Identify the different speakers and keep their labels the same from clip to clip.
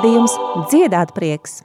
Speaker 1: raidījums Dziedāt prieks.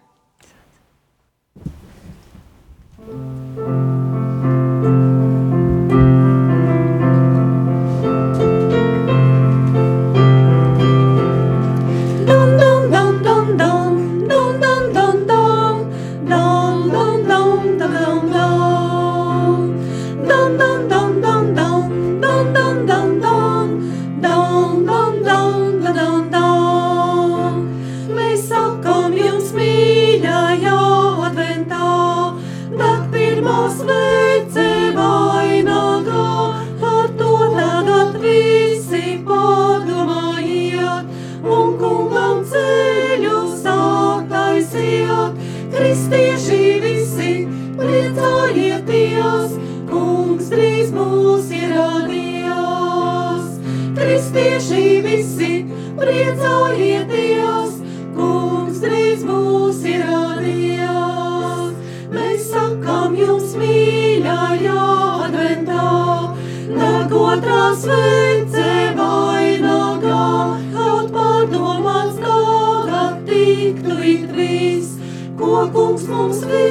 Speaker 1: Lai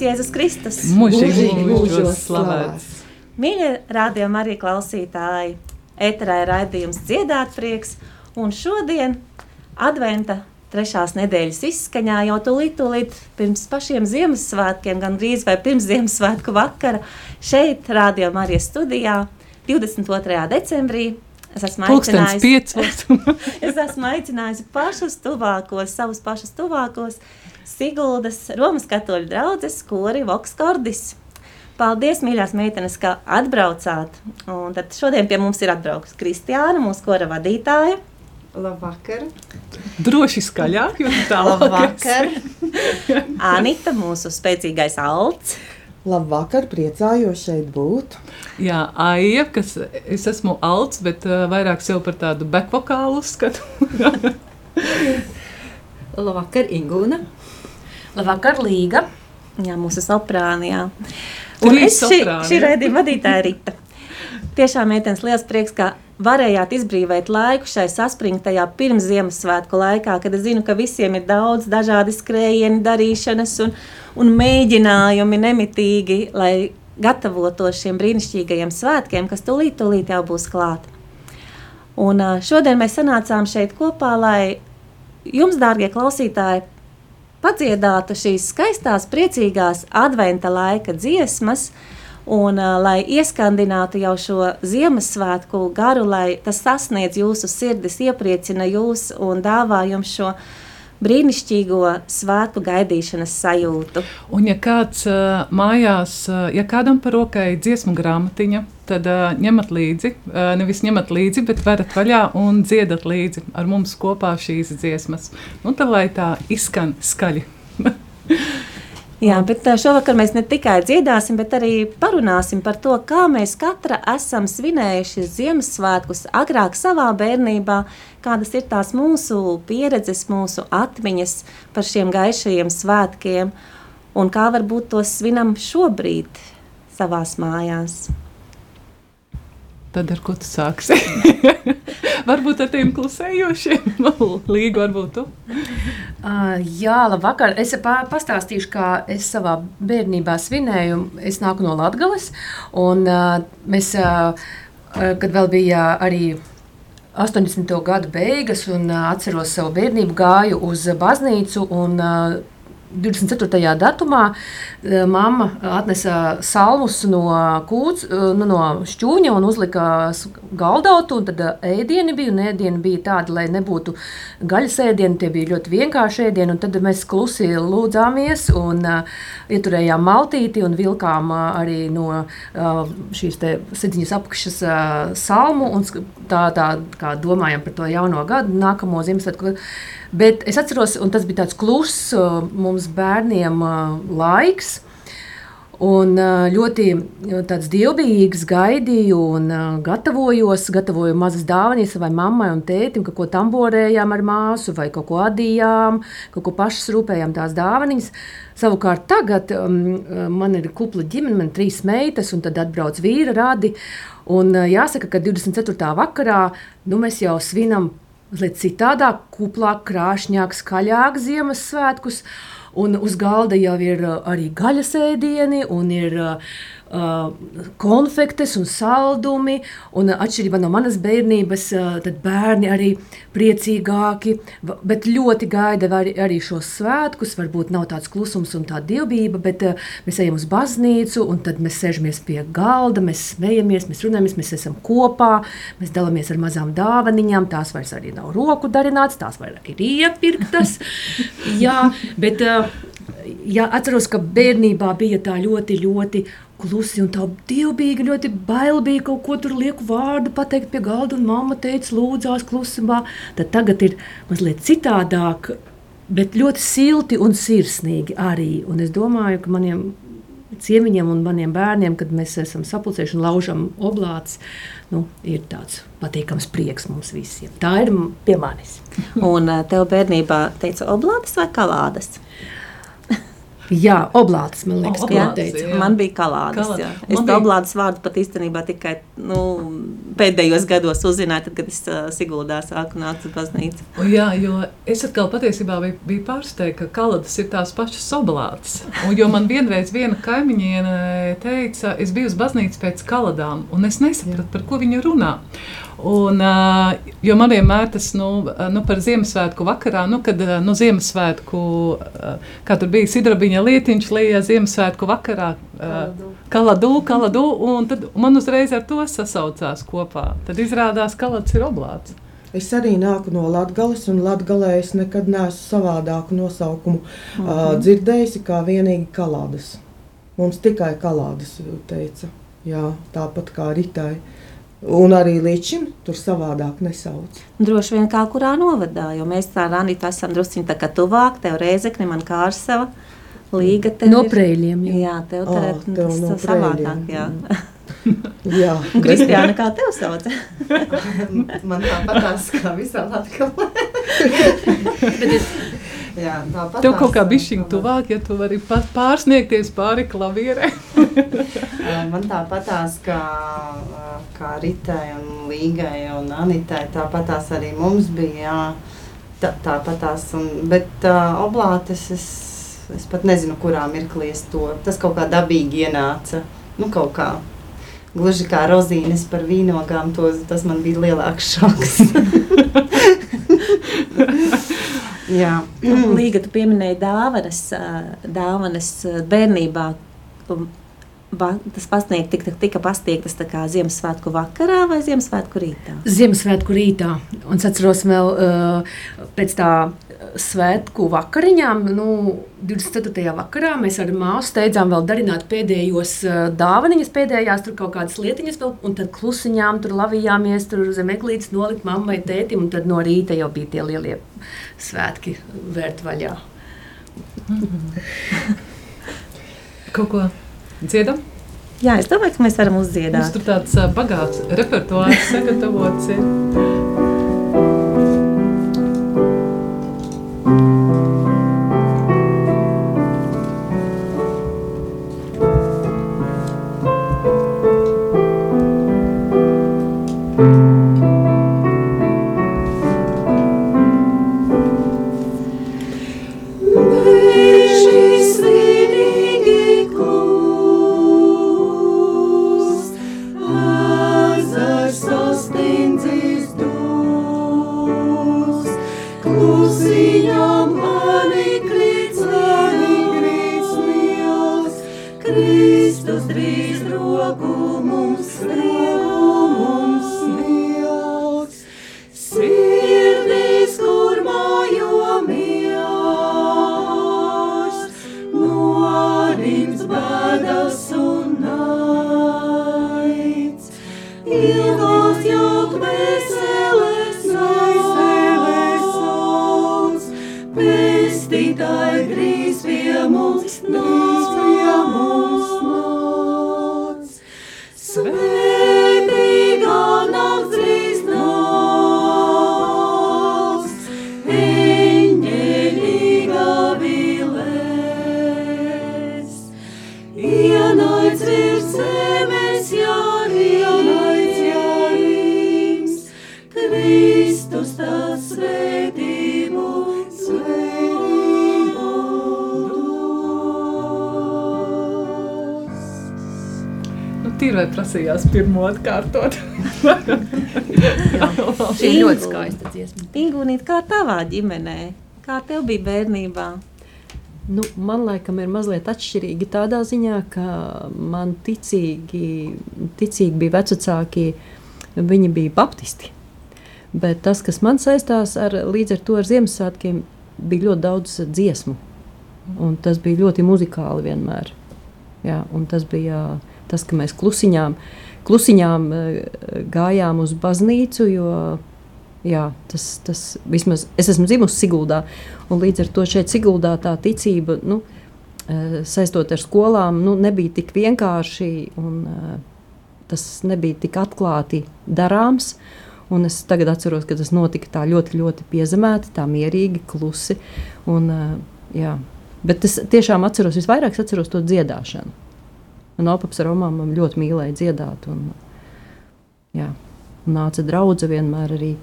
Speaker 1: slavēts Jēzus Kristus.
Speaker 2: Mūžīgi mūžos slavēts.
Speaker 1: Mīļie rādījumi arī klausītāji. Eterā ir raidījums dziedāt prieks. Un šodien adventa trešās nedēļas izskaņā jau tūlīt, tūlīt pirms pašiem Ziemassvētkiem, gan drīz vai pirms Ziemassvētku vakara, šeit rādījumā arī studijā 22. decembrī Es esmu
Speaker 2: aicinājusi,
Speaker 1: es esmu aicinājusi pašus tuvākos, savus pašus tuvākos Siguldas Romas katoļu draudzes kori Voks Kordis. Paldies, mīļās meitenes, ka atbraucāt. Un tad šodien pie mums ir atbraukusi Kristiāna, mūsu kora vadītāja.
Speaker 3: Labvakar.
Speaker 2: Droši skaļāk, jo tā
Speaker 1: Labvakar. Anita, mūsu spēcīgais alts.
Speaker 3: Labvakar, priecājos šeit būt.
Speaker 2: Jā, Aija, kas es esmu alts, bet uh, vairāk sev par tādu backvokālu uzskatu.
Speaker 4: Labvakar, Ingūna.
Speaker 5: Labvakar, Līga.
Speaker 1: Jā, mūsu soprāni, jā. Un Trīs es šī, šī raidījuma vadītāja Rita. Tiešām, meitenes, liels prieks, ka varējāt izbrīvēt laiku šai saspringtajā pirms Ziemassvētku laikā, kad es zinu, ka visiem ir daudz dažādi skrējieni, darīšanas un, un mēģinājumi nemitīgi, lai gatavotos šiem brīnišķīgajiem svētkiem, kas tūlīt, tūlīt jau būs klāt. Un šodien mēs sanācām šeit kopā, lai jums, dārgie klausītāji, padziedātu šīs skaistās, priecīgās adventa laika dziesmas, un uh, lai ieskandinātu jau šo Ziemassvētku garu, lai tas sasniedz jūsu sirdis, iepriecina jūs un dāvā jums šo brīnišķīgo svētku gaidīšanas sajūtu.
Speaker 2: Un ja kāds uh, mājās, uh, ja kādam par rokai dziesmu grāmatiņa, tad uh, ņemat līdzi, uh, nevis ņemat līdzi, bet verat vaļā un dziedat līdzi ar mums kopā šīs dziesmas. Nu, tā lai tā izskan skaļi.
Speaker 1: Jā, bet šovakar mēs ne tikai dziedāsim, bet arī parunāsim par to, kā mēs katra esam svinējuši Ziemassvētkus agrāk savā bērnībā, kādas ir tās mūsu pieredzes, mūsu atmiņas par šiem gaišajiem svētkiem un kā varbūt tos svinam šobrīd savās mājās.
Speaker 2: Tad ar ko tu sāksi? varbūt ar tiem klusējošiem līgu, varbūt tu.
Speaker 5: Uh, jā, labvakar. Es pastāstīšu, kā es savā bērnībā svinēju. Es nāku no Latgales, un uh, mēs, uh, kad vēl bija arī 80. gadu beigas, un uh, atceros savu bērnību, gāju uz baznīcu un uh, 24. datumā eh, mamma atnesa salmus no, kūts, eh, nu, no šķūņa un uzlika galdautu. Tad eh, ēdieni bija, un ēdieni bija tādi, lai nebūtu gaļas ēdieni, tie bija ļoti vienkārši ēdieni. Tad mēs klusi lūdzāmies un uh, ieturējām maltīti un vilkām uh, arī no uh, šīs sidziņas apakšas uh, salmu un tā, tā kā domājam par to jauno gadu, nākamo Ziemassvētku. Bet es atceros, un tas bija tāds kluss uh, mums bērniem uh, laiks. Un uh, ļoti tāds dievbijīgs gaidīju un gatavojos, gatavoju mazas dāvanas savai mammai un tētim, kaut ko tamborējām ar māsu vai kaut ko adījām, kaut ko pašas rūpējām tās dāvanas. Savukārt tagad um, man ir kupla ģimene, man ir trīs meitas, un tad atbrauc vīra radi. Un jāsaka, ka 24. vakarā nu, mēs jau svinam mazliet citādāk, kuplāk, krāšņāk, skaļāk Ziemassvētkus. Un uz galda jau ir uh, arī gaļas ēdieni, un ir uh, konfektes un saldumi. Un, atšķirībā no manas bērnības, tad bērni arī priecīgāki, bet ļoti gaida arī, arī šos svētkus. Varbūt nav tāds klusums un tā dievbijība, bet mēs ejam uz baznīcu, un tad mēs sēžamies pie galda, mēs smejamies, mēs runājamies, mēs esam kopā, mēs dalāmies ar mazām dāvaniņām. Tās vairs arī nav roku darināts, tās vairāk ir iepirktas. Jā, bet, Jā, atceros, ka bērnībā bija tā ļoti, ļoti klusi un tā dievbijīgi, ļoti bail bija kaut ko tur lieku vārdu pateikt pie galda, un mamma teica, lūdzās klusumā. Tad tagad ir mazliet citādāk, bet ļoti silti un sirsnīgi arī. Un es domāju, ka maniem ciemiņiem un maniem bērniem, kad mēs esam sapulcējuši un laužam oblāts, nu, ir tāds patīkams prieks mums visiem. Tā ir pie manis.
Speaker 6: un eh, tev bērnībā teica oblātas vai kalādas?
Speaker 5: Jā, oblāts, man liekas,
Speaker 6: oh, oblātis, jā. Man bija kalādes. Kalād. Es to bija... oblātas vārdu pat īstenībā tikai nu, pēdējos gados uzzināju, tad, kad es uh, Siguldā sāku nākt uz baznīcu.
Speaker 2: Jā, jo es atkal patiesībā biju, biju pārsteigta, ka kalādas ir tās pašas oblātas. Un, jo man vienreiz viena kaimiņiene teica, es biju uz baznīcu pēc kalādām, un es nesapratu, par ko viņa runā. Un, jo man vienmēr tas nu, nu, par Ziemassvētku vakarā, nu, kad nu, Ziemassvētku, kā tur bija sidrabiņa lietiņš, lejā Ziemassvētku vakarā, kaladu, kaladu, un tad man uzreiz ar to sasaucās kopā. Tad izrādās, ka kalats ir oblāts.
Speaker 3: Es arī nāku no Latvijas, un Latvijā es nekad neesmu savādāku nosaukumu uh -huh. uh, dzirdējusi kā vienīgi kalādas. Mums tikai kalādas teica, Jā, tāpat kā ritai. Uh, Un arī līdz šim tur savādāk nesauc.
Speaker 6: Droši vien kā kurā novadā, jo mēs tā Ranita esam drusciņi tā kā tuvāk, tev Reizekne, man Kārsava, Līga tev
Speaker 5: No prēļiem,
Speaker 6: jā. Jā, tev tā tev tas no savādāk, jā.
Speaker 3: jā.
Speaker 6: Kristiāna, kā tev sauc?
Speaker 7: man tāpatās kā visā Latvijā.
Speaker 2: Jā, Tev kaut kā bišķiņ tuvāk, ja tu vari pārsniegties pāri klavierē.
Speaker 7: Man tāpatās kā, kā Ritai un Līgai un Anitai, tāpatās arī mums bija, jā, tā, tāpatās. Un, bet uh, oblātes es, es pat nezinu, kurā mirklī es to, tas kaut kā dabīgi ienāca, nu kaut kā. Gluži kā rozīnes par vīnogām, to, tas man bija lielāks šoks.
Speaker 6: Jā. Līga, tu pieminēji dāvanas, dāvanas bērnībā. Tas pasniegt, tika, tika pasniegtas Ziemassvētku vakarā vai Ziemassvētku rītā?
Speaker 5: Ziemassvētku rītā. Un es atceros vēl pēc tā svētku vakariņām, nu, 24. vakarā mēs ar māsu steidzām vēl darināt pēdējos uh, dāvaniņas, pēdējās tur kaut kādas lietiņas vēl, un tad klusiņām tur lavījāmies, tur zem eglītes nolikt mammai tētim, un tad no rīta jau bija tie lielie svētki vērt vaļā.
Speaker 2: kaut ko dziedam?
Speaker 6: Jā, es domāju, ka mēs varam uzdziedāt.
Speaker 2: Mums tur tāds uh, bagāts repertuārs sagatavots ir. Tīri vai prasījās pirmo atkārtot?
Speaker 5: Šī ir ļoti skaista dziesma.
Speaker 6: Ingūnīt, kā tavā ģimenē? Kā tev bija bērnībā?
Speaker 4: Nu, man liekas, ir mazliet atšķirīgi tādā ziņā, ka man ticīgi, ticīgi bija vecāki, viņi bija baptisti. Bet tas, kas man saistās ar, līdz ar to ar Ziemassvētkiem, bija ļoti daudz dziesmu. Un tas bija ļoti muzikāli vienmēr. Jā, un tas bija tas, ka mēs klusiņām, klusiņām eh, gājām uz baznīcu, jo jā, tas, tas vismaz es esmu dzimusi Siguldā, un līdz ar to šeit Siguldā tā ticība, nu, eh, saistot ar skolām, nu, nebija tik vienkārši, un eh, tas nebija tik atklāti darāms. Un es tagad atceros, ka tas notika tā ļoti, ļoti piezemēti, tā mierīgi, klusi. Un, jā. Bet es tiešām atceros, visvairāk atceros to dziedāšanu. Un Opaps ar Romām man ļoti mīlēja dziedāt. Un, jā. Un nāca draudzene vienmēr arī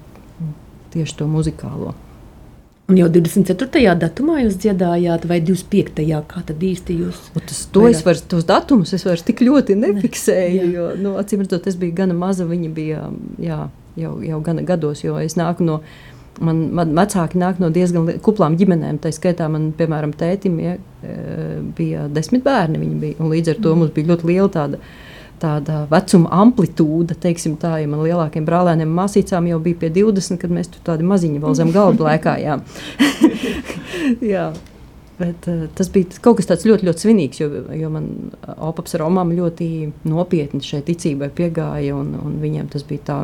Speaker 4: tieši to muzikālo.
Speaker 5: Un jau 24. datumā jūs dziedājāt, vai 25. kā tad īsti jūs?
Speaker 4: Un tas, to es vairs, tos datumus es vairs tik ļoti nefiksēju.
Speaker 5: Ne,
Speaker 4: jo, nu, acīm redzot, es biju gana maza, viņa bija jā, jau, jau gana gados, jo es nāku no. Man, man vecāki nāk no diezgan kuplām ģimenēm. Tā skaitā, man, piemēram, tētim ja, e, bija desmit bērni. Bija, līdz ar to mums bija ļoti liela tāda, tāda vecuma amplitūda. Teiksim, tā, ja man lielākiem brālēniem un māsīcām jau bija pie 20, kad mēs tur tādi maziņi vēl zem galda lēkājām. Jā. Bet, uh, tas bija kaut kas tāds ļoti, ļoti svinīgs, jo, jo man Opaps ar Romām ļoti nopietni šai ticībai piegāja. Un, un viņiem tas bija tā,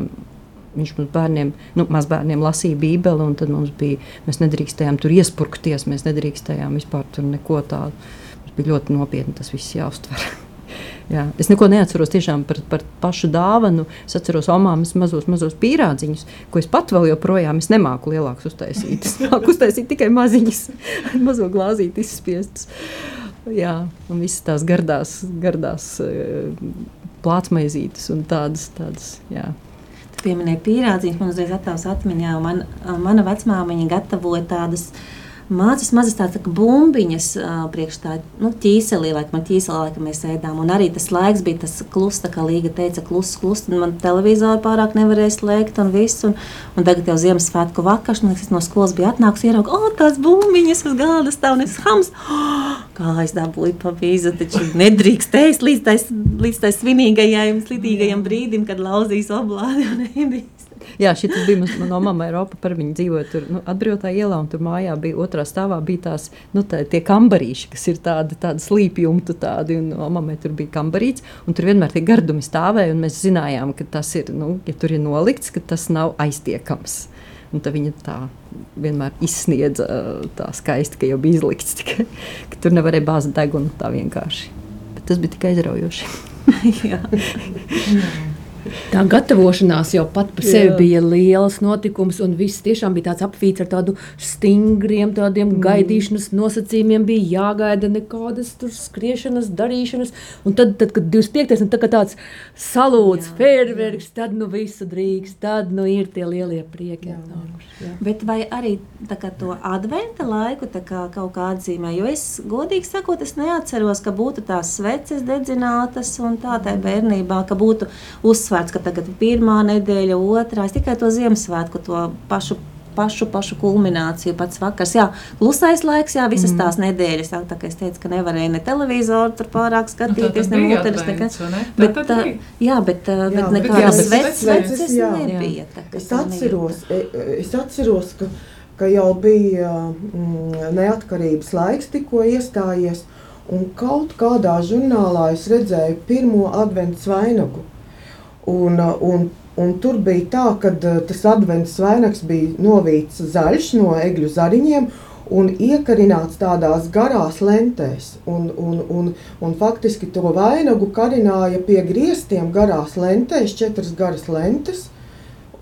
Speaker 4: viņš mums bērniem, nu, mazbērniem lasīja Bībeli, un tad mums bija, mēs nedrīkstējām tur iespurkties, mēs nedrīkstējām vispār tur neko tādu. Mums bija ļoti nopietni tas viss jāuztver. Jā, es neko neatceros tiešām par, par pašu dāvanu. Es atceros omāmas mazos, mazos pīrādziņus, ko es pat vēl joprojām es nemāku lielākus uztaisīt. Es māku uztaisīt tikai maziņus, mazo glāzīti izspiestus. Jā, un visas tās gardās, gardās eh, plātsmaizītes un tādas, tādas jā.
Speaker 6: Tu pieminēji pīrādziņus, man uzreiz attēls atmiņā. Man, mana vecmāmiņa gatavoja tādas Mācas mazas tādas tā bumbiņas priekš tā nu, ķīselī, laikam, ķīselī, laikam mēs ēdām. Un arī tas laiks bija tas kluss, tā kā Līga teica, kluss, kluss. Man televizoru pārāk nevarēja slēgt un viss. Un, un tagad jau Ziemassvētku vakars, man liekas, es no skolas biju atnākusi ieraugt, o, tās bumbiņas uz galda stāv un es hams. Oh, kā aizdabūju pa vīzu, taču nedrīkst ēst līdz tai, līdz tai svinīgajam, slidīgajam brīdim, kad lauzīs oblādi un ēdīs.
Speaker 4: Jā, šis bija mans, no mamma Eiropa, par viņu dzīvoja tur nu, atbrīvotā ielā, un tur mājā bija otrā stāvā bija tās, nu, tā, kambarīši, kas ir tādi, tādi slīpjumtu tādi, un no mammai tur bija kambarīts, un tur vienmēr tie gardumi stāvēja, un mēs zinājām, ka tas ir, nu, ja tur ir nolikts, ka tas nav aiztiekams. Un tā viņa tā vienmēr izsniedza tā skaisti, ka jau bija izlikts, tikai, ka tur nevarēja bāzt degunu tā vienkārši. Bet tas bija tikai aizraujoši.
Speaker 5: Tā gatavošanās jau pat par sevi Jā. bija liels notikums, un viss tiešām bija tāds apvīts ar tādu stingriem, tādiem mm. gaidīšanas nosacījumiem. Bija jāgaida nekādas tur skriešanas, darīšanas. Un tad, tad kad 25. un tā tāds salūts, fērverks, tad nu visu drīkst, tad nu ir tie lielie prieki. Jā.
Speaker 6: Jā. Bet vai arī kā, to adventa laiku kā, kaut kā atzīmē? Jo es godīgi sakot, es neatceros, ka būtu tās sveces dedzinātas un tā tā bērnībā, ka būtu uzsvērts uzsvērts, ka tagad ir pirmā nedēļa, otrā. Es tikai to Ziemassvētku, to pašu pašu, pašu kulmināciju, pats vakars. Jā, klusais laiks, jā, visas mm. tās nedēļas. Jā, tā es teicu, ka nevarēja ne televizoru tur pārāk nu, skatīties,
Speaker 2: nu,
Speaker 6: ne muteres, nekas. Ne? Bet, tā, jā, bet, jā, bet nekādas sveces nebija. Tā,
Speaker 3: es atceros, e, e, es atceros, ka, ka jau bija mm, neatkarības laiks tikko iestājies, un kaut kādā žurnālā es redzēju pirmo adventu vainagu. Un, un Un tur bija tā, ka uh, tas advents vainags bija novīts zaļš no egļu zariņiem un iekarināts tādās garās lentēs. Un, un, un, un faktiski to vainagu karināja pie griestiem garās lentēs, četras garas lentes.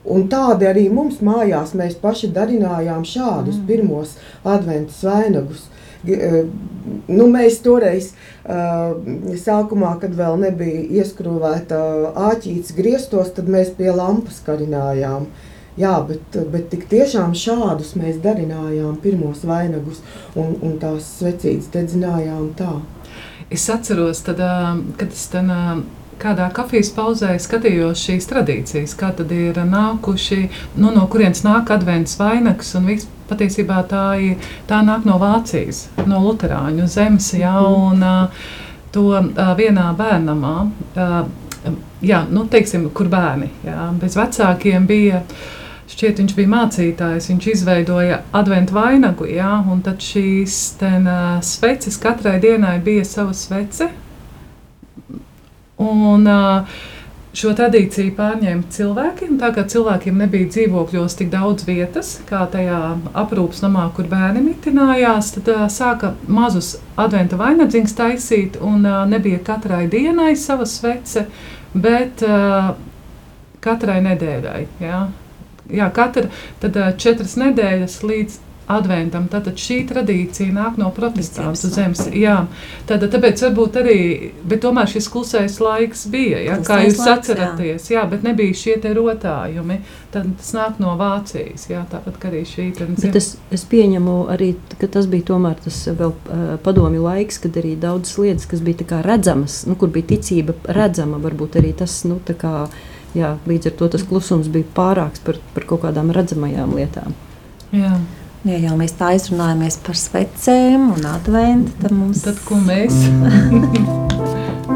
Speaker 3: Un tādi arī mums mājās mēs paši darinājām šādus mm. pirmos adventus vainagus. Eh, nu, mēs toreiz, uh, sākumā, kad vēl nebija ieskrūvēta āķītes griestos, tad mēs pie lampas karinājām. Jā, bet, bet tik tiešām šādus mēs darinājām, pirmos vainagus un, un tās svecītas dedzinājām tā.
Speaker 2: Es atceros, tad, kad es ten kādā kafijas pauzē skatījos šīs tradīcijas, kā tad ir nākuši, nu, no kurienes nāk advents vainags un viss patiesībā tā, ir, tā nāk no Vācijas, no Lutāņu zemes. Mhm. un, to vienā bērnamā, jā, nu, teiksim, kur bērni jā, bez vecākiem bija. Šķiet, viņš bija mācītājs, viņš izveidoja adventu vainagu, jā, un tad šīs ten, uh, sveces katrai dienai bija sava svece. Un, uh, šo tradīciju pārņēma cilvēki. Tā kā cilvēkiem nebija dzīvokļos tik daudz vietas, kā tajā aprūpas namā, kur bērni mitinājās, tad uh, sāka mazus adventa vainagdziņus taisīt, un uh, nebija katrai dienai sava svece, bet uh, katrai nedēļai. Jā. Jā, katra tad, uh, četras nedēļas līdz adventam. Tātad šī tradīcija nāk no protestantu zemes. Jā, tātad, tāpēc varbūt arī, bet tomēr šis klusais laiks bija, jā, klusais kā jūs laiks, atceraties, jā. jā, bet nebija šie te rotājumi. Tad tas nāk no Vācijas, jā, tāpat kā arī šī.
Speaker 4: Bet es, es pieņemu arī, ka tas bija tomēr tas vēl uh, padomju laiks, kad arī daudzas lietas, kas bija tā kā redzamas, nu, kur bija ticība redzama, varbūt arī tas, nu, tā kā, jā, līdz ar to tas klusums bija pārāks par, par kaut kādām redzamajām lietām.
Speaker 2: Jā.
Speaker 6: Ja jau mēs tā izrunājamies par svecēm un adventu, tad mums...
Speaker 2: Tad ko mēs?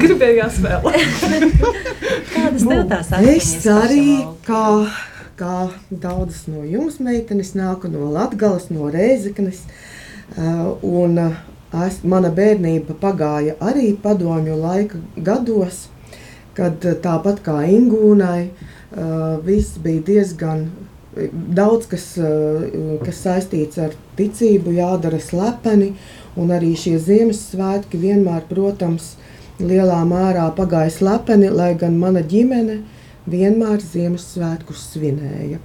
Speaker 6: Gribējās vēl. Kādas tev tās atmiņas?
Speaker 3: Es arī, kā, kā daudzas no jums meitenes, nāku no Latgales, no Rēzeknes. Uh, un, es, mana bērnība pagāja arī padomju laika gados, kad tāpat kā Ingūnai, viss bija diezgan daudz, kas, kas saistīts ar ticību, jādara slepeni, un arī šie Ziemassvētki vienmēr, protams, lielā mērā pagāja slepeni, lai gan mana ģimene vienmēr Ziemassvētkus svinēja.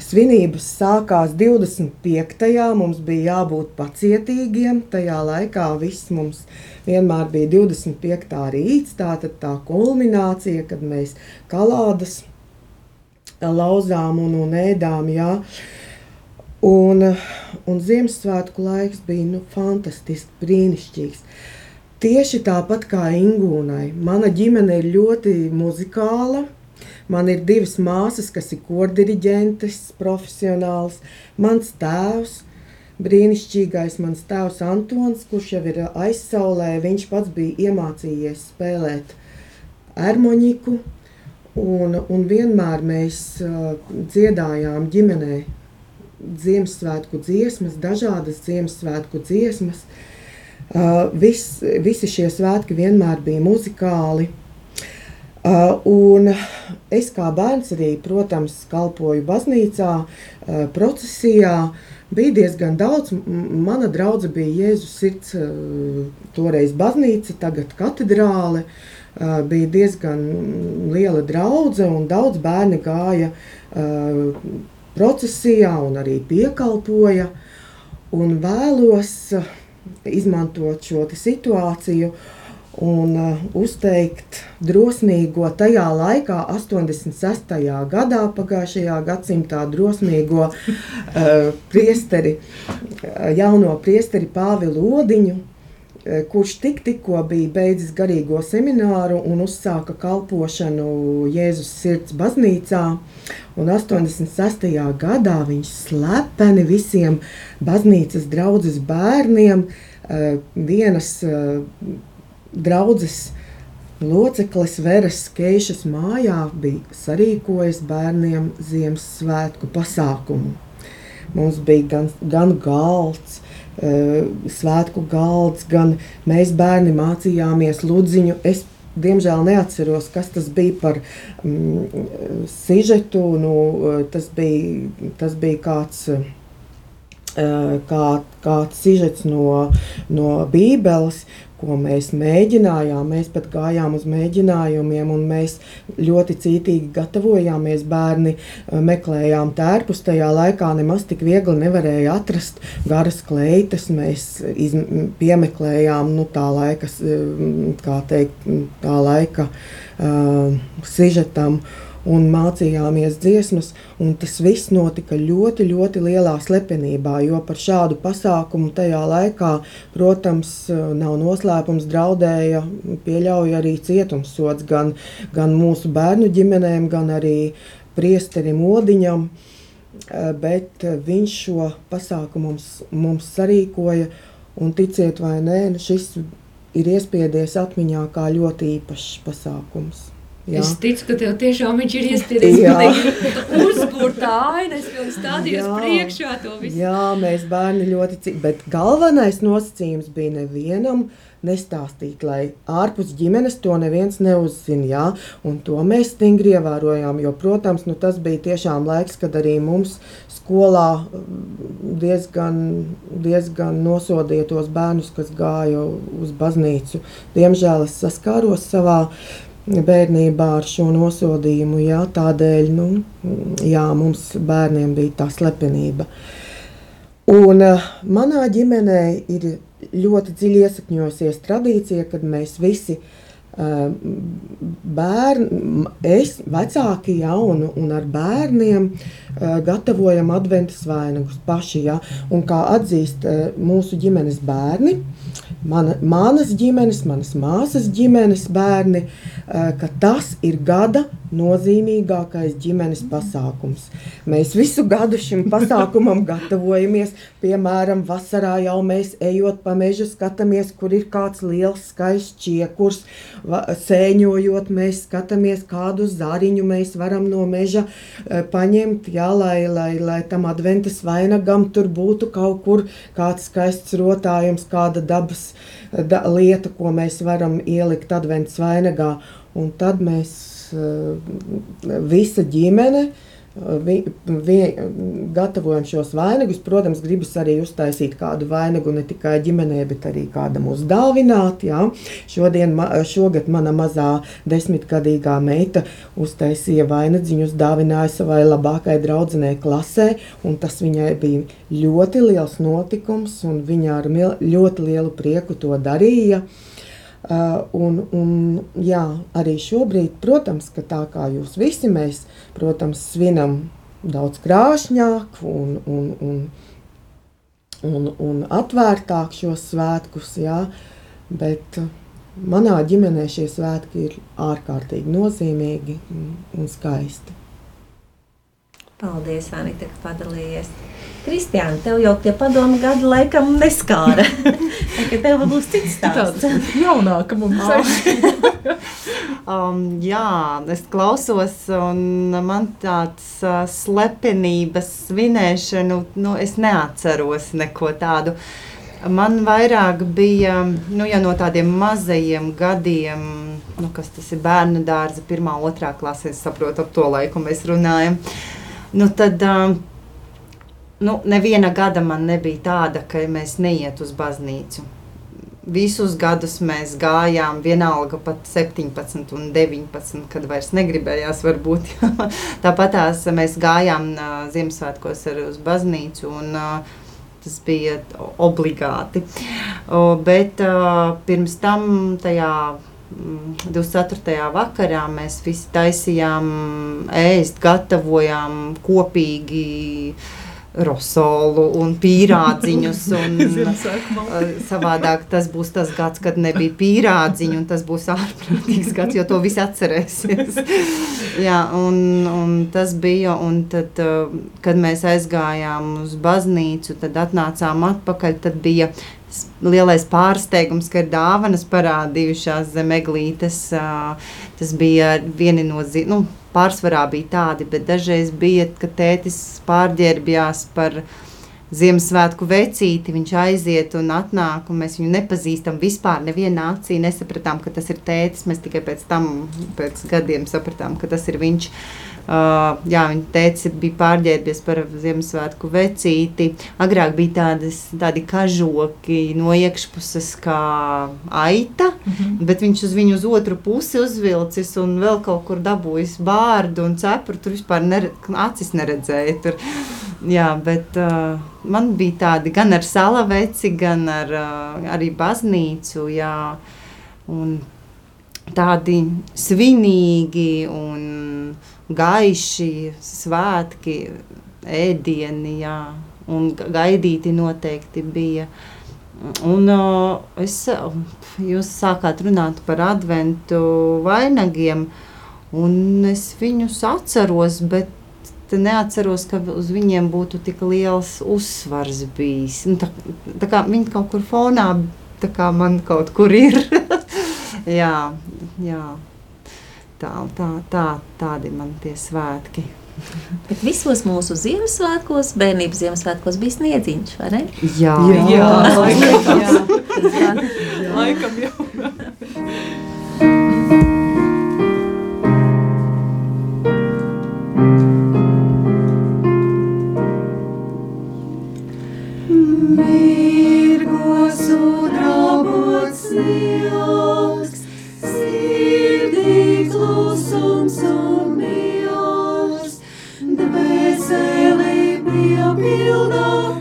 Speaker 3: Svinības sākās 25. Mums bija jābūt pacietīgiem. Tajā laikā viss mums vienmēr bija 25. rīts, tā tad tā kulminācija, kad mēs kalādas lauzām un, un ēdām. Jā. Un, un Ziemassvētku laiks bija nu, fantastisks, brīnišķīgs. Tieši tāpat kā Ingūnai, mana ģimene ir ļoti muzikāla. Man ir divas māsas, kas ir kordiriģentes, profesionāls. Mans tēvs, brīnišķīgais mans tēvs Antons, kurš jau ir aizsaulē, viņš pats bija iemācījies spēlēt ermoņiku. Un, un vienmēr mēs uh, dziedājām ģimenē Ziemassvētku dziesmas, dažādas Ziemassvētku dziesmas. Uh, vis, visi šie svētki vienmēr bija muzikāli. Uh, un es kā bērns arī, protams, kalpoju baznīcā, uh, procesijā. Bija diezgan daudz. Mana draudzene bija Jēzus sirds, uh, toreiz baznīca, tagad katedrāle. Bija diezgan liela draudzene, un daudz bērni gāja procesijā un arī piekalpoja. Un vēlos izmantot šo situāciju uh, un uh, uzteikt drosmīgo tajā laikā, 86. gadā, pagājušajā gadsimtā, drosmīgo uh, priesteri, uh, jauno priesteri Pāvilu Odiņu, kurš tik, tikko bija beidzis garīgo semināru un uzsāka kalpošanu Jēzus sirds baznīcā. Un 86. gadā viņš slepeni visiem baznīcas draudzes bērniem vienas draudzes loceklis Veres Keišas mājā bija sarīkojis bērniem Ziemassvētku pasākumu. Mums bija gan, gan galds, uh, svētku galds, gan mēs bērni mācījāmies ludziņu. Es diemžēl neatceros, kas tas bija par mm, sižetu. Nu, tas, bija, tas bija kāds. Kā, kāds sižets no, no Bībeles, ko mēs mēģinājām. Mēs pat gājām uz mēģinājumiem, un mēs ļoti cītīgi gatavojāmies. Bērni eh, meklējām tērpus. Tajā laikā nemaz tik viegli nevarēja atrast garas kleitas. Mēs piemeklējām nu, tā laika, kā teikt, tā laika uh, sižetam. Uh, un mācījāmies dziesmas. Un tas viss notika ļoti, ļoti lielā slepenībā, jo par šādu pasākumu tajā laikā, protams, nav noslēpums, draudēja, pieļauja arī cietumsots gan, gan mūsu bērnu ģimenēm, gan arī priesterim Odiņam. Bet viņš šo pasākumu mums, mums sarīkoja, un ticiet vai nē, šis ir iespiedies atmiņā kā ļoti īpašs pasākums.
Speaker 5: Jā. Es ticu, ka tev tiešām viņš ir iespiedījis uzbūrta aina, es vēl stādījos jā. priekšā to visu.
Speaker 3: Jā, mēs bērni ļoti cik, bet galvenais nosacījums bija nevienam nestāstīt, lai ārpus ģimenes to neviens neuzzina, jā, un to mēs stingri ievērojām, jo, protams, nu tas bija tiešām laiks, kad arī mums skolā mm, diezgan, diezgan nosodīja tos bērnus, kas gāja uz baznīcu. Diemžēl es saskāros savā bērnībā ar šo nosodījumu. Jā, tādēļ nu, jā, mums bērniem bija tā slepenība. Un uh, manā ģimenē ir ļoti dziļi iesakņojusies tradīcija, kad mēs visi uh, bērni, es, vecāki, ja, un, un ar bērniem gatavojam adventas vainagus paši. Ja, un kā atzīst mūsu ģimenes bērni, mana, manas ģimenes, manas māsas ģimenes bērni, ka tas ir gada nozīmīgākais ģimenes pasākums. Mēs visu gadu šim pasākumam gatavojamies. Piemēram, vasarā jau mēs ejot pa mežu, skatāmies, kur ir kāds liels, skaists čiekurs. Sēņojot, mēs skatāmies, kādu zāriņu mēs varam no meža e, paņemt, jā, lai, lai, lai tam adventas vainagam tur būtu kaut kur kāds skaists rotājums, kāda dabas da, lieta, ko mēs varam ielikt adventas vainagā. Un tad mēs visa ģimene. Eh, vi, vi, gatavojam šos vainagus. Protams, gribas arī uztaisīt kādu vainagu ne tikai ģimenē, bet arī kādam uzdāvināt. Jā. Šodien, šogad mana mazā desmitgadīgā meita uztaisīja vainadziņu, uzdāvināja savai labākajai draudzenei klasē, un tas viņai bija ļoti liels notikums, un viņa ar ļoti lielu prieku to darīja. Uh, un, un, jā, arī šobrīd, protams, ka tā kā jūs visi mēs, protams, svinam daudz krāšņāk un, un, un, un, un atvērtāk šos svētkus, jā, bet manā ģimenē šie svētki ir ārkārtīgi nozīmīgi un skaisti.
Speaker 6: Paldies, Anita, ka padalījies! Kristiāna, tev jau tie padomu gadi laikam neskāra. Tagad tev būs cits stāsts.
Speaker 2: Jaunāka mums ir.
Speaker 7: um, jā, es klausos, un man tāds uh, slepenības svinēšanu, nu, es neatceros neko tādu. Man vairāk bija nu, ja no tādiem mazajiem gadiem, nu, kas tas ir bērnu dārza, pirmā, otrā klasē, es saprotu, ap to laiku mēs runājam. Nu, tad, um, nu, neviena gada man nebija tāda, ka mēs neiet uz baznīcu. Visus gadus mēs gājām, vienalga pat 17 un 19, kad vairs negribējās varbūt. Tāpat tās mēs gājām uh, Ziemassvētkos arī uz baznīcu un uh, tas bija obligāti. Uh, bet uh, pirms tam tajā 24. Mm, vakarā mēs visi taisījām ēst, gatavojām kopīgi rosolu un pīrādziņus. Un, uh, savādāk tas būs tas gads, kad nebija pīrādziņu, un tas būs ārprātīgs gads, jo to visi atcerēsies. Jā, un, un tas bija, un tad, uh, kad mēs aizgājām uz baznīcu, tad atnācām atpakaļ, tad bija lielais pārsteigums, ka ir dāvanas parādījušās zem eglītes. Tas bija vieni no, nu, pārsvarā bija tādi, bet dažreiz bija, ka tētis pārģērbjās par Ziemassvētku vecīti, viņš aiziet un atnāk, un mēs viņu nepazīstam vispār. Nevienā acī nesapratām, ka tas ir tētis. Mēs tikai pēc tam, pēc gadiem sapratām, ka tas ir viņš. Uh, jā, viņa teica, bija pārģērbies par Ziemassvētku vecīti. Agrāk bija tādas, tādi kažoki no iekšpuses kā aita, mm -hmm. bet viņš uz viņu uz otru pusi uzvilcis un vēl kaut kur dabūjis bārdu un cepuru. Tur vispār nere, acis neredzēja. Tur. Jā, bet uh, man bija tādi gan ar salaveci, gan ar uh, arī baznīcu. Jā, un tādi svinīgi un gaiši svētki, ēdieni, jā, un gaidīti noteikti bija. Un uh, es, jūs sākāt runāt par adventu vainagiem, un es viņus atceros, bet neatceros, ka uz viņiem būtu tik liels uzsvars bijis. Nu, tā, tā kā viņi kaut kur fonā, tā kā man kaut kur ir. jā, jā tālu. Tā, tā, tādi man tie svētki.
Speaker 6: Bet visos mūsu Ziemassvētkos, bērnības Ziemassvētkos bija sniedziņš, vai ne?
Speaker 7: Jā,
Speaker 2: jā, jā. laikam, jā. jā. jā. laikam jau. Mirgos udrabot sniegos Feel the.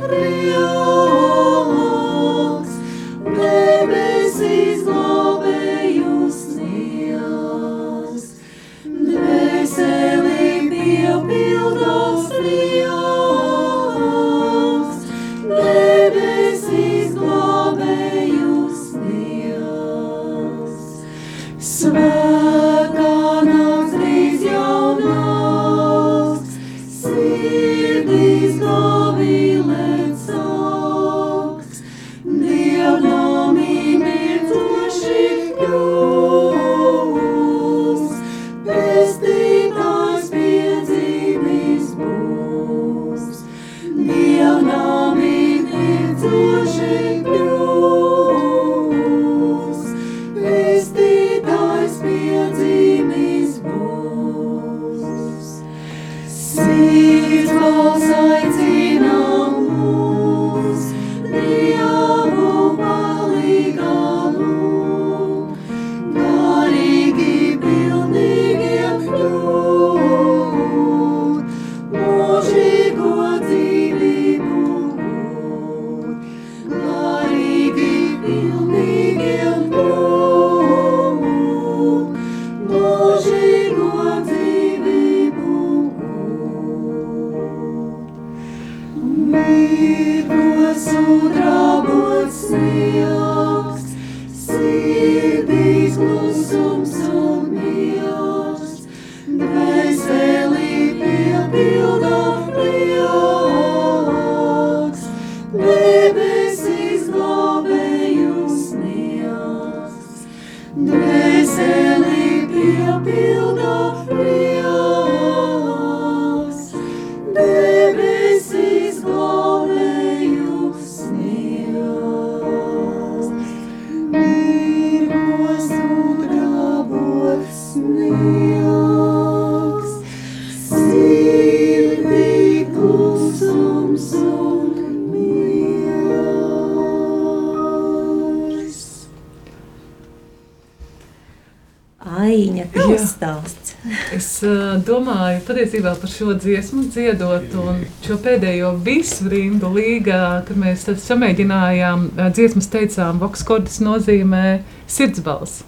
Speaker 2: Patiesībā par šo dziesmu dziedot un šo pēdējo visu rindu līgā, kad mēs samēģinājām dziesmas teicām, vokskordis nozīmē sirdsbalss.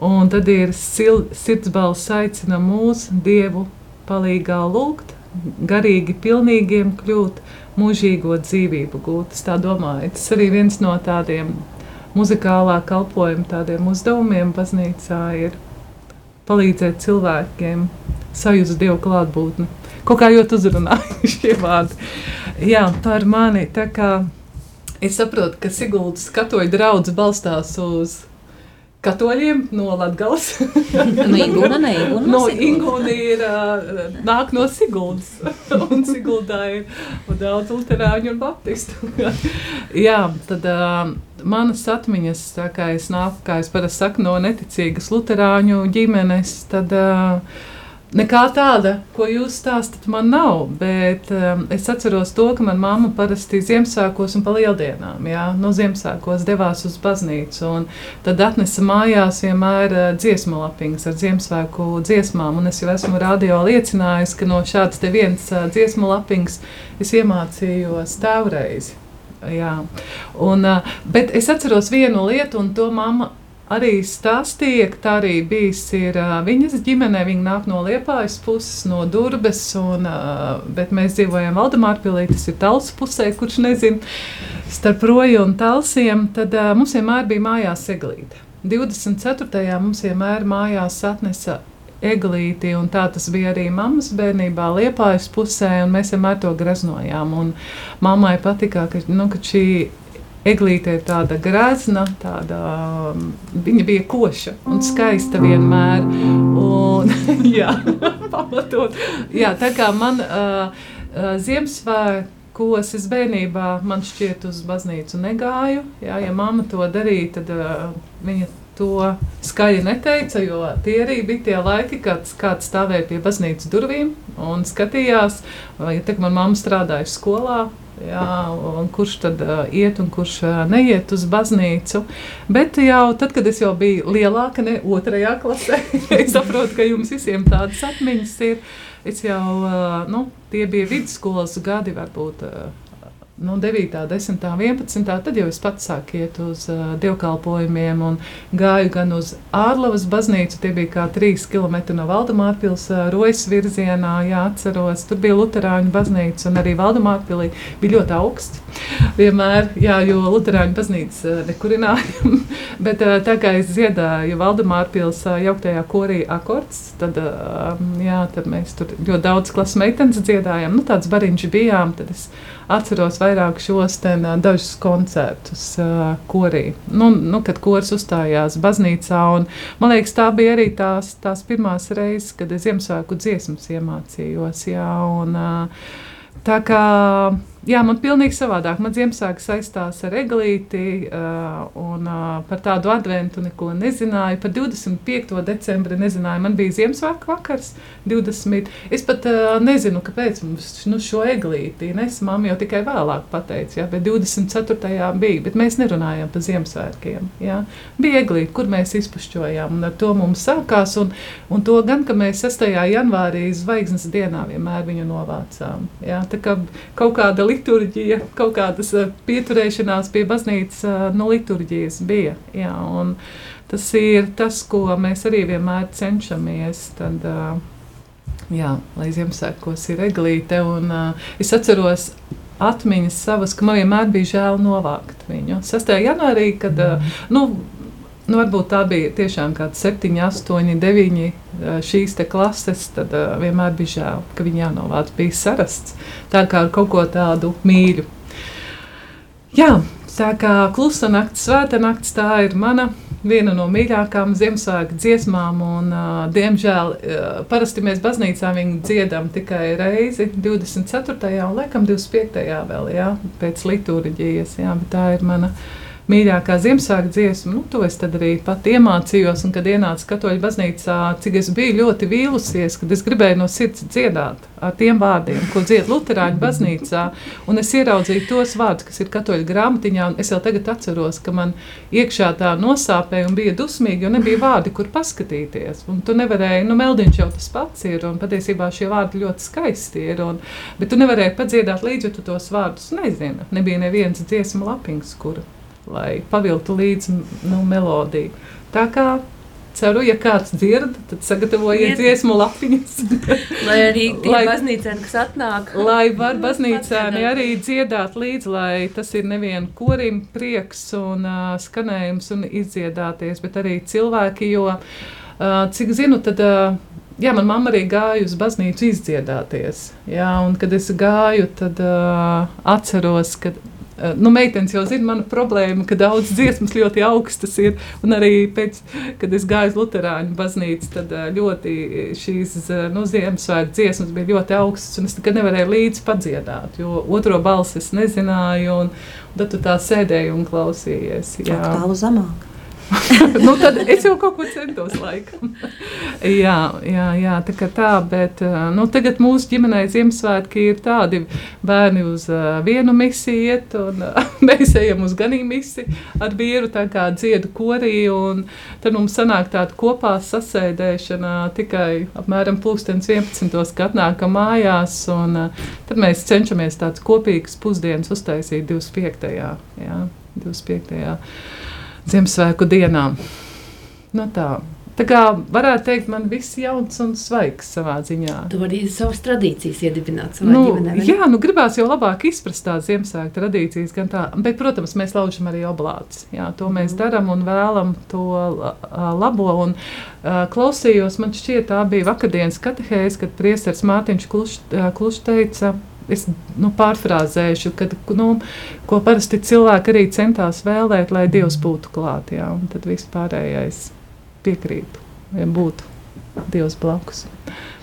Speaker 2: Un tad ir sirdsbalss aicina mūs Dievu palīgā lūgt, garīgi pilnīgiem kļūt, mūžīgo dzīvību gūt. Es tā domāju, tas arī viens no tādiem muzikālā kalpojuma tādiem uzdevumiem baznīcā ir palīdzēt cilvēkiem sajust Dievu klātbūtni. Kaut kā ļoti uzrunāja šie vārdi. Jā, par mani. Tā kā es saprotu, ka Siguldas katoļu draugs balstās uz katoļiem no Latvijas.
Speaker 6: no Ingūna, ne Ingūna.
Speaker 2: No, no Ingūna ir, uh, nāk no Siguldas. un Siguldā ir daudz luterāņu un baptistu. Jā, tad uh, manas atmiņas, tā kā es nāku, kā es parasti saku, no neticīgas luterāņu ģimenes, tad uh, Nekā tāda, ko jūs stāstāt, man nav. Bet um, es atceros to, ka manā mamma parasti Ziemassvētkos un pa lieldienām, jā, no Ziemassvētkos devās uz baznīcu. Tad atnesa mājās vienmēr uh, dziesmu lapiņas ar Ziemassvētku dziesmām. Un es jau esmu radio liecinājis, ka no šādas vienas uh, dziesmu lapiņas es iemācījos tēvreiz. Jā. Un, uh, bet es atceros vienu lietu, un to mamma arī stāstīja, ka tā arī bijis ir, viņas ģimenē. Viņa nāk no Liepājas puses, no Durbes, un, bet mēs dzīvojam Valdemārpilī, tas ir Tals pusē, kurš nezina, starp Roju un Talsiem. Tad mums vienmēr bija mājās eglīte. 24. mums vienmēr mājās atnesa eglīti, un tā tas bija arī mammas bērnībā, liepājas pusē, un mēs vienmēr to greznojām. Un mammai patika, ka, nu, ka šī Eglīte ir tāda grazna, tāda, um, viņa bija koša un skaista vienmēr. Un, jā, pamatot. Jā, tā kā man uh, uh, Ziemassvētkos es bērnībā man šķiet uz baznīcu negāju. Jā, ja mamma to darīja, tad uh, viņa to skaļi neteica, jo tie arī bija tie laiki, kad kāds stāvēja pie baznīcas durvīm un skatījās, ja tā kā manā mamma strādāja skolā, Jā, kurš tad uh, iet un kurš uh, neiet uz baznīcu. Bet jau tad, kad es jau biju lielāka, ne otrajā klasē, es saprotu, ka jums visiem tādas atmiņas ir. Es jau, uh, nu, tie bija vidusskolas gadi, varbūt uh, nu, 9, 10, 11. Tad jau es pats sāku iet uz uh, dievkalpojumiem un gāju gan uz Ārlavas baznīcu. Tie bija kā 3 km no Valdemārpils uh, rojas virzienā, jā, atceros. Tur bija Luterāņu baznīca un arī Valdemārpilī bija ļoti augsts. Vienmēr, jā, jo Luterāņu baznīca uh, nekurināja. Bet uh, tā kā es dziedāju Valdemārpils uh, jauktajā korī akords, tad, uh, jā, tad mēs tur ļoti daudz klases meitenes dziedājām. Nu, tāds bariņš bijām, tad es atceros vairāk šos ten, dažus koncertus uh, korī. Nu, nu, kad kurs uzstājās baznīcā, un man liekas, tā bija arī tās, tās pirmās reizes, kad es Ziemassvētku dziesmas iemācījos. Jā, un, uh, tā kā Jā, man pilnīgi savādāk. Man Ziemassvētku saistās ar eglīti, uh, un uh, par tādu adventu neko nezināju. Par 25. decembri nezināju. Man bija Ziemassvētku vakars, 20. Es pat uh, nezinu, kāpēc mums nu, šo eglīti nesa. Māma jau tikai vēlāk pateica, jā, bet 24. bija. Bet mēs nerunājām par Ziemassvētkiem. Jā. Bija eglīte, kur mēs izpušķojām, un ar to mums sākās. Un, un to gan, ka mēs 6. janvārī zvaigznes dienā vienmēr viņu novācām. Jā. Tā kā kaut kāda līnija liturģija, kaut kādas eh, pieturēšanās pie baznīcas eh, no liturģijas bija. Jā, tas ir tas, ko mēs arī vienmēr cenšamies. Tad, eh, jā, lai Ziemassvētkos ir eglīte. Un, es atceros atmiņas savas, ka man vienmēr bija žēl novākt viņu. 6. janvārī, kad nu, Nu, varbūt tā bija tiešām kāda 7, 8, 9 šīs klases. Tad uh, vienmēr bija žēl, ka viņi jānovāc. Bija sarasts tā kā ar kaut ko tādu mīļu. Jā, tā kā klusa naktis, svēta naktis, tā ir mana viena no mīļākajām Ziemassvētku dziesmām. Un, uh, diemžēl uh, parasti mēs baznīcā viņu dziedam tikai reizi, 24. un laikam 25. vēl, jā, pēc liturģijas. Jā, tā ir mana mīļākā Ziemassvētku dziesma. Nu, to es arī pat iemācījos, un kad ienācu katoļu baznīcā, cik es biju ļoti vīlusies, kad es gribēju no sirds dziedāt ar tiem vārdiem, ko dzied Lutāņu baznīcā. Un es ieraudzīju tos vārdus, kas ir katoļu grāmatiņā, un es jau tagad atceros, ka man iekšā tā nosāpēja un bija dusmīgi, jo nebija vārdi, kur paskatīties. Un tu nevarēji, nu, meldiņš jau tas pats ir, un patiesībā šie vārdi ļoti skaisti ir. Un, bet tu nevarēji padziedāt līdzi, jo tu tos vārdus nezini. Nebija nevienas dziesmu lapiņas, kuru lai paviltu līdzi nu, melodiju. Tā kā ceru, ja kāds dzird, tad sagatavojiet Iet. dziesmu lapiņas.
Speaker 5: lai arī tie baznīcēni, kas atnāk.
Speaker 2: Lai var baznīcēni arī dziedāt līdzi, lai tas ir nevien korim prieks un uh, skanējums un izdziedāties, bet arī cilvēki, jo, uh, cik zinu, tad. Uh, Jā, manā mamma arī gāja uz baznīcu izdziedāties. Jā, un kad es gāju, tad uh, atceros, ka nu, meitenes jau zina manu problēmu, ka daudz dziesmas ļoti augstas ir. Un arī pēc, kad es gāju uz Lutāņu baznīcu, tad eh, ļoti šīs eh, nu, Ziemassvētku dziesmas bija ļoti augstas. Es nekad nevarēju līdzi padziedāt, jo otro balsi es nezināju. Un, un tad tu tā sēdēji un klausījies.
Speaker 6: Jā, tālu zemāk.
Speaker 2: nu, tad es jau kaut ko centos, laikam. jā, jā, jā, tā kā tā, bet nu, tagad mūsu ģimenē Ziemassvētki ir tādi bērni uz uh, vienu misiju iet, un uh, mēs ejam uz ganību misiju ar vīru, tā kā dziedu korī, un tad mums sanāk tāda kopā sasēdēšana tikai apmēram pulkstens 11. kad atnākam mājās, un uh, tad mēs cenšamies tāds kopīgs pusdienas uztaisīt 25. Jā, 25. Ziemassvētku dienām. Nu, tā. Tā kā varētu teikt, man viss jauns un svaigs savā ziņā.
Speaker 5: Tu vari savas tradīcijas iedibināt savā
Speaker 2: nu,
Speaker 5: ģimenē.
Speaker 2: Jā, nu gribās jau labāk izprast tās Ziemassvētku tradīcijas, gan tā, bet, protams, mēs laužam arī oblāts. Jā, to mēs mm. darām un vēlam to labo. Un, uh, klausījos, man šķiet, tā bija vakardienas katehēs, kad priesteris Mārtiņš Klušs kluš teica, es nu, pārfrāzēšu, kad, nu, ko parasti cilvēki arī centās vēlēt, lai Dievs būtu klāt. Jā, un tad viss pārējais piekrīt, ja būtu Dievs blakus.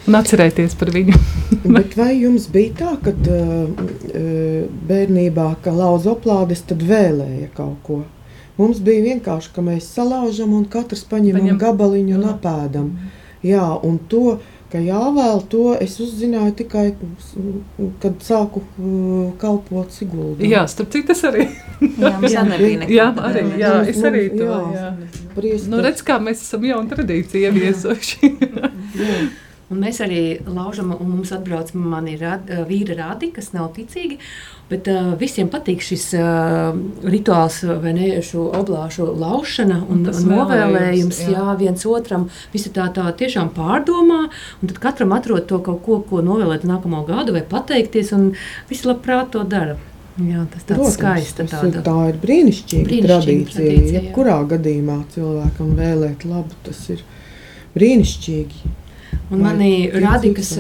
Speaker 2: Un atcerēties par viņu.
Speaker 3: Vai jums bija tā, ka uh, bērnībā, kad lauza oplādes, tad vēlēja kaut ko? Mums bija vienkārši, ka mēs salaužam un katrs paņemam Paņem. gabaliņu un apēdam. Jā, un to ka jāvēl to es uzzināju tikai, kad sāku uh, kalpot Siguldā.
Speaker 2: Jā, starp citu, tas arī.
Speaker 6: jā, jā,
Speaker 2: jā, arī, jā, es arī to. Jā. Jā. Nu, redz, kā mēs esam jaunu tradīciju ieviesuši.
Speaker 5: Un mēs arī laužam, un mums atbrauc mani rad, vīra radi, kas nav ticīgi. Bet uh, visiem patīk šis uh, rituāls, vai ne, šo oblāšu laušana un, un novēlējums, jā. jā, viens otram. Visi tā, tā tiešām pārdomā, un tad katram atrod to kaut ko, ko novēlēt nākamo gadu vai pateikties, un visi labprāt to dara. Jā, tas ir skaisti.
Speaker 3: Tāda. Tā ir brīnišķīga, brīnišķīga tradīcija. tradīcija Jebkurā gadījumā cilvēkam vēlēt labu, tas ir brīnišķīgi.
Speaker 5: Un mani radi, kas,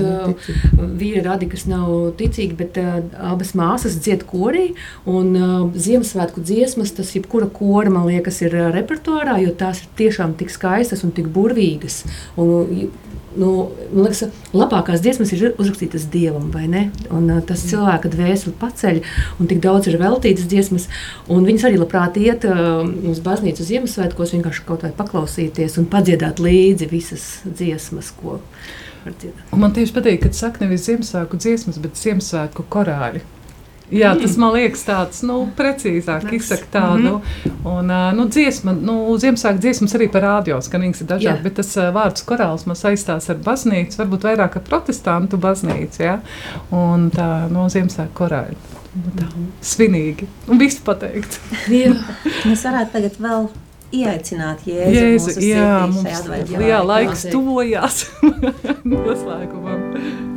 Speaker 5: vīri radi, kas nav ticīgi, bet uh, abas māsas dzied korī. Un uh, Ziemassvētku dziesmas, tas jebkura kora, man liekas, ir uh, repertuārā, jo tās ir tiešām tik skaistas un tik burvīgas. Un, nu, man liekas, labākās dziesmas ir uzrakstītas dievam, vai ne? Un, uh, tas cilvēka dvēseli paceļ, un tik daudz ir veltītas dziesmas. Viņas arī labprāt iet uh, uz baznīcu Ziemassvētkos, vienkārši kaut vai paklausīties un padziedāt līdzi visas dziesmas, ko var dziedāt.
Speaker 7: Un man tieši patīk, ka saka nevis Ziemassvētku dziesmas, bet Ziemassvētku korāļi. Jā, tas man liekas tāds nu, precīzāk, izsaka tādu. Mm -hmm. Un, nu, dziesma, nu, Ziemassvētku dziesmas arī par rādio skanīgs ir dažādi, jā. bet tas vārds korāls man saistās ar baznīcu, varbūt vairāk ar protestantu baznīcu, jā. Un tā, no Ziemassvētku korāļa. Nu, tā, -hmm. Svinīgi. Un viss pateikt.
Speaker 6: jā. Mēs varētu tagad vēl ieaicināt Jēzu. Jēzu jā, mums,
Speaker 7: jā, laiks tuvojās noslēgumam.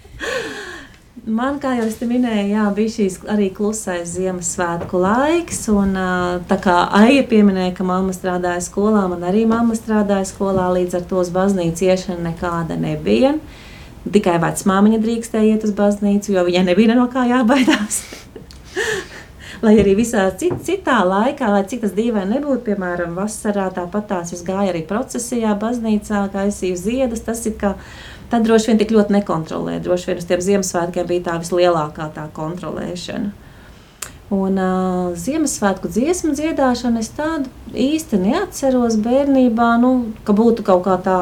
Speaker 6: Man, kā jau es te minēju, jā, bija šīs arī klusais Ziemassvētku laiks. Un, tā kā Aija pieminēja, ka mamma strādāja skolā, man arī mamma strādāja skolā, līdz ar to uz baznīcu iešana nekāda nebija. Tikai vecmāmiņa drīkstēja iet uz baznīcu, jo viņai nebija no kā jābaidās. Lai arī visā cit, citā laikā, lai cik tas dīvaini nebūtu, piemēram, vasarā tāpat tās es gāju arī procesijā, baznīcā, gaisīju ziedus. Tas ir kā tad droši vien tik ļoti nekontrolē. Droši vien uz tiem Ziemassvētkiem bija tā vislielākā tā kontrolēšana. Un uh, Ziemassvētku dziesmu dziedāšanu es tādu īsti neatceros bērnībā, nu, ka būtu kaut kā tā,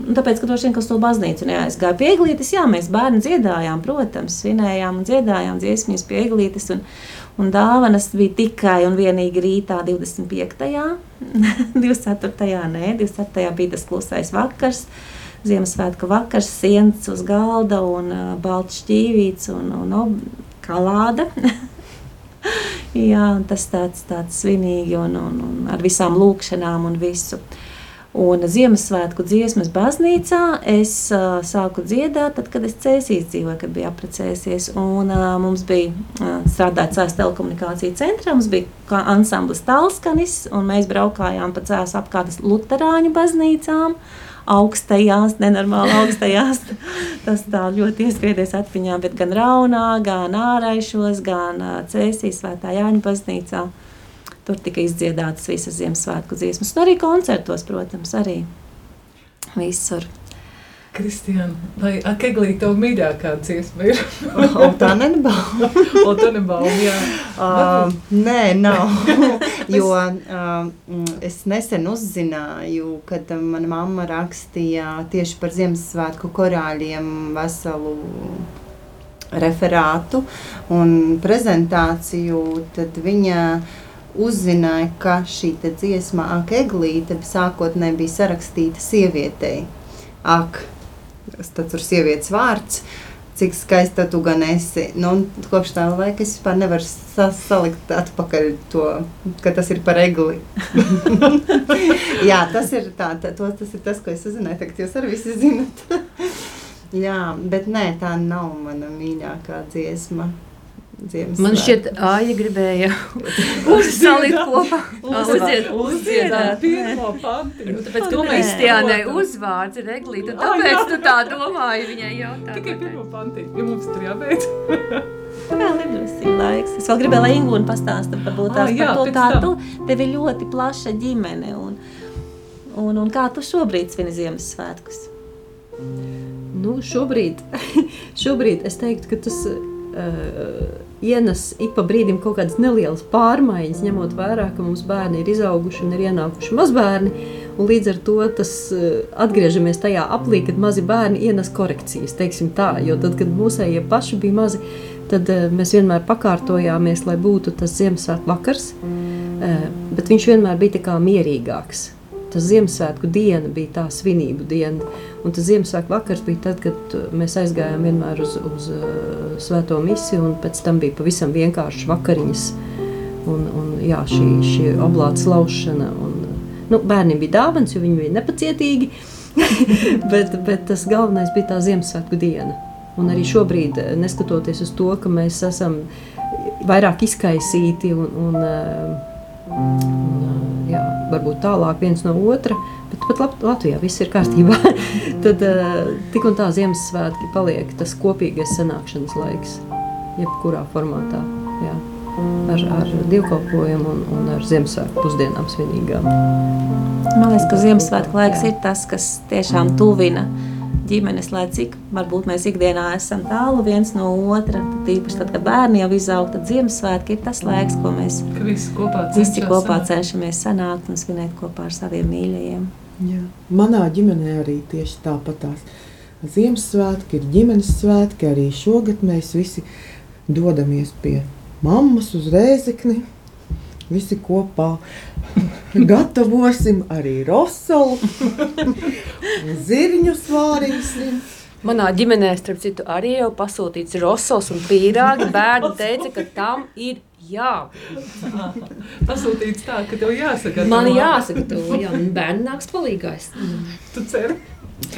Speaker 6: nu, tāpēc, ka droši vien, kas to baznīcu neaizgāja. Pieglītis, jā, mēs bērni dziedājām, protams, svinējām un dziedājām dziesmas pieglītis, un, un dāvanas bija tikai un vienīgi rītā 25. 24. nē, 24. bija tas klusais vakars, Ziemassvētku vakars, siens uz galda un uh, balts šķīvīts un, un, un kalāda. Jā, tas tāds, tāds svinīgi un, un, un ar visām lūkšanām un visu. Un Ziemassvētku dziesmas baznīcā es uh, sāku dziedāt, tad, kad es cēsīs dzīvoju, kad biju apprecējusies. Un, uh, mums bija uh, strādājot cēs telekomunikāciju centrā, mums bija kā ansamblis Talskanis, un mēs braukājām pa cēs apkārt Luterāņu baznīcām. Augstajās, nenormāli augstajās. Tas tā ļoti ieskriedies atmiņā, bet gan Raunā, gan Āraišos, gan Cēsīs svētā Jāņa baznīcā. Tur tika izdziedātas visas Ziemassvētku dziesmas, un arī koncertos, protams, arī visur.
Speaker 2: Kristiāna, vai Akeglī tev mīļākā dziesma ir?
Speaker 7: o, tā nebauma.
Speaker 2: o, tā nebauma, jā.
Speaker 7: Uh, nē, nav. jo uh, es nesen uzzināju, kad mana mamma rakstīja tieši par Ziemassvētku korāļiem veselu referātu un prezentāciju, tad viņa uzzināja, ka šī dziesma Ak, Eglīte sākotnēji bija sarakstīta sievietei. Ak, tas tur sievietes vārds, cik skaista tu gan esi. Nu, kopš tā laika es vispār nevaru sa salikt atpakaļ to, ka tas ir par egli. Jā, tas ir, tā, tā, to, tas ir tas, ko es uzzināju, tagad jūs arī visi zinat. Jā, bet nē, tā nav mana mīļākā dziesma. Ziemassvētku.
Speaker 5: Man šķiet, Aija gribēja uzsalikt kopā.
Speaker 2: Uzdzied, uzdziedāt pirmo pantiņu.
Speaker 5: Nu, tāpēc, ka Kristiānai uzvārds ir Eglīta, tāpēc tu tā domāji viņai jautāt.
Speaker 2: Tikai pirmo pantiņu, jo mums tur jābeidz.
Speaker 6: Vēl ir drusku laiks. Es vēl gribēju, lai Ingūna pastāsta varbūt tās ah, jā, par to, tam. tu, tev ir ļoti plaša ģimene un, un, un kā tu šobrīd svini Ziemassvētkus?
Speaker 4: Nu, šobrīd, šobrīd es teiktu, ka tas ienes ik pa brīdim kaut kādas nelielas pārmaiņas, ņemot vērā, ka mums bērni ir izauguši un ir ienākuši mazbērni. Līdz ar to tas uh, atgriežamies tajā aplī, kad mazi bērni ienes korekcijas. Tā, jo tad, kad mūsējie paši bija mazi, tad uh, mēs vienmēr pakārtojāmies, lai būtu tas Ziemassvētku vakars. Bet viņš vienmēr bija mierīgāks tas Ziemassvētku diena bija tā svinību diena. Un tas Ziemassvētku vakars bija tad, kad uh, mēs aizgājām vienmēr uz, uz uh, svēto misiju, un pēc tam bija pavisam vienkārši vakariņas un, un jā, šī, šī oblāta slaušana. Un, nu, bērniem bija dāvans, jo viņi bija nepacietīgi, bet, bet tas galvenais bija tā Ziemassvētku diena. Un arī šobrīd, uh, neskatoties uz to, ka mēs esam vairāk izkaisīti un, un, uh, un varbūt tālāk viens no otra, bet pat Latvijā viss ir kārtībā. Tad uh, tik un tā Ziemassvētki paliek tas kopīgais sanākšanas laiks, jebkurā formātā. Jā. Ar, ar dievkalpojumu un, un ar Ziemassvētku pusdienām svinīgām.
Speaker 6: Man liekas, ka Ziemassvētku laiks jā. ir tas, kas tiešām tuvina. Mm ģimenes, lai cik varbūt mēs ikdienā esam tālu viens no otra. Tad īpaši tad, kad bērni jau izaug, tad Ziemassvētki ir tas laiks, ko mēs
Speaker 2: visi kopā,
Speaker 6: visi kopā cenšamies sanākt un svinēt kopā ar saviem mīļajiem.
Speaker 3: Jā. Manā ģimenē arī tieši tāpatās. Ziemassvētki ir ģimenes svētki, arī šogad mēs visi dodamies pie mammas uz rēzekni visi kopā gatavosim arī rosolu, zirņu svārīsim.
Speaker 5: Manā ģimenē, starp citu, arī jau pasūtīts rosols un pīrāgi. Bērni teica, ka tam ir jābūt.
Speaker 2: Pasūtīts tā, ka tev jāsaka.
Speaker 5: Man jāsaka, to jā, bērni nāks palīgās.
Speaker 2: Tu ceri?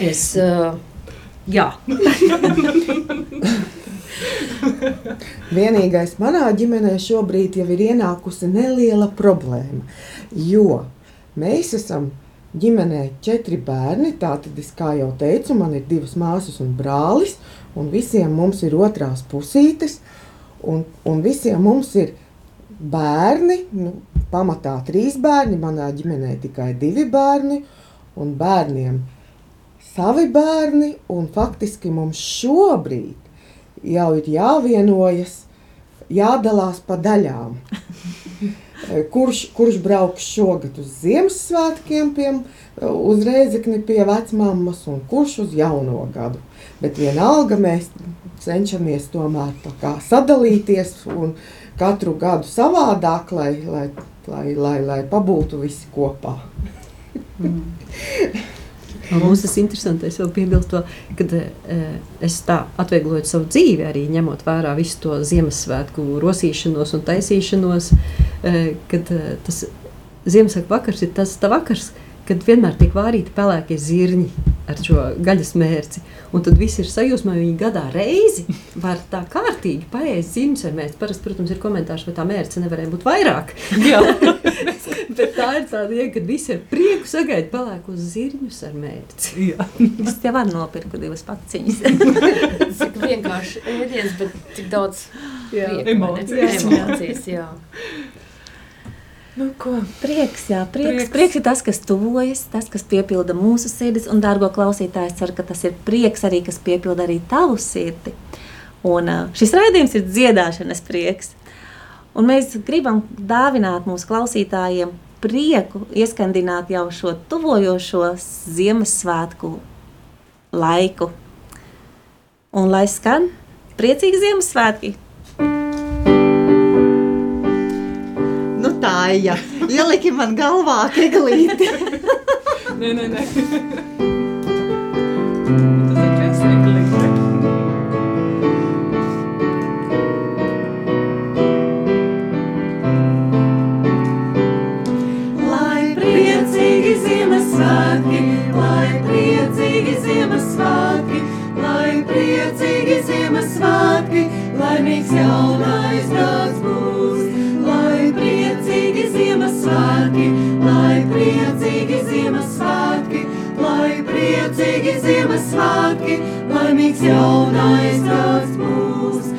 Speaker 5: Es, uh, jā.
Speaker 3: Vienīgais manā ģimenē šobrīd jau ir ienākusi neliela problēma, jo mēs esam ģimenē četri bērni. Tātad, es, kā jau teicu, man ir divas māsas un brālis, un visiem mums ir otrās pusītes, un, un visiem mums ir bērni. Nu, pamatā trīs bērni, manā ģimenē tikai divi bērni, un bērniem savi bērni, faktiski mums šobrīd jau ir jāvienojas, jādalās pa daļām. kurš, kurš brauks šogad uz Ziemassvētkiem, pie, uz Reizekni pie vecmāmas, un kurš uz jauno gadu. Bet vienalga mēs cenšamies tomēr sadalīties un katru gadu savādāk, lai, lai, lai, lai, lai pabūtu visi kopā.
Speaker 2: mm.
Speaker 4: Mums tas interesanti, es vēl piebilstu to, ka e, es tā atviegloju savu dzīvi, arī ņemot vērā visu to Ziemassvētku rosīšanos un taisīšanos, e, kad e, tas Ziemassvētku vakars ir tas vakars, kad vienmēr tiek vārīti pelēkie zirņi ar šo gaļas mērci. Un tad viss ir sajūsmā, viņi gadā reizi var tā kārtīgi paēst zirņus ar mērci. Parasti, protams, ir komentārs, vai tā mērce nevarēja būt vairāk. Bet tā ir tāda, ja, kad visi ar prieku sagaida pelēkos zirņus ar mērci.
Speaker 6: es tev varu nopirkt divas paciņas.
Speaker 5: cik vienkārši ēdiens, bet cik daudz
Speaker 2: jā, prieku, emocijas.
Speaker 5: emocijas jā.
Speaker 6: Nu, ko? prieks, jā, prieks, prieks. prieks ir tas, kas tuvojas, tas, kas piepilda mūsu sirdis. Un, dārgo klausītāj, es ceru, ka tas ir prieks arī, kas piepilda arī tavu sirdi. Un, šis raidījums ir dziedāšanas prieks. Un mēs gribam dāvināt mūsu klausītājiem prieku, ieskandināt jau šo tuvojošo Ziemassvētku laiku. Un lai skan priecīgi Ziemassvētki!
Speaker 8: Tāja, ieliki man galvā keglīti.
Speaker 2: nē, nē, nē.
Speaker 7: Laimīgs jaunais gads būs priecīgi Ziemassvētki, lai priecīgi Ziemassvētki, lai priecīgi Ziemassvētki, laimīgs jaunais gads būs.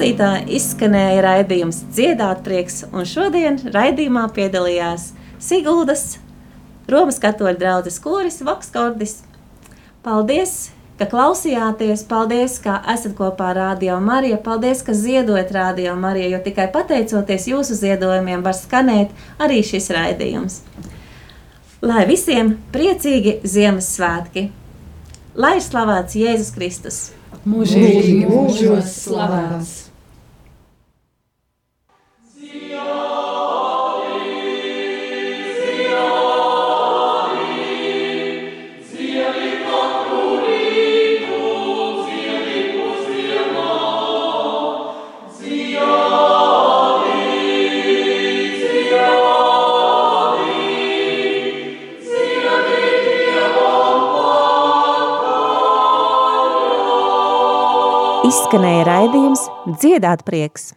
Speaker 6: Klausītāji, izskanēja raidījums Dziedāt prieks, un šodien raidījumā piedalījās Siguldas Romas katoļu draudzes koris Vokskordis. Paldies, ka klausījāties, paldies, ka esat kopā ar Radio Mariju, paldies, ka ziedojat Radio Mariju, jo tikai pateicoties jūsu ziedojumiem var skanēt arī šis raidījums. Lai visiem priecīgi Ziemassvētki! Lai ir slavēts Jēzus Kristus!
Speaker 7: Mūžīgi mūžos slavēts!
Speaker 6: Izskanēja raidījums Dziedāt prieks!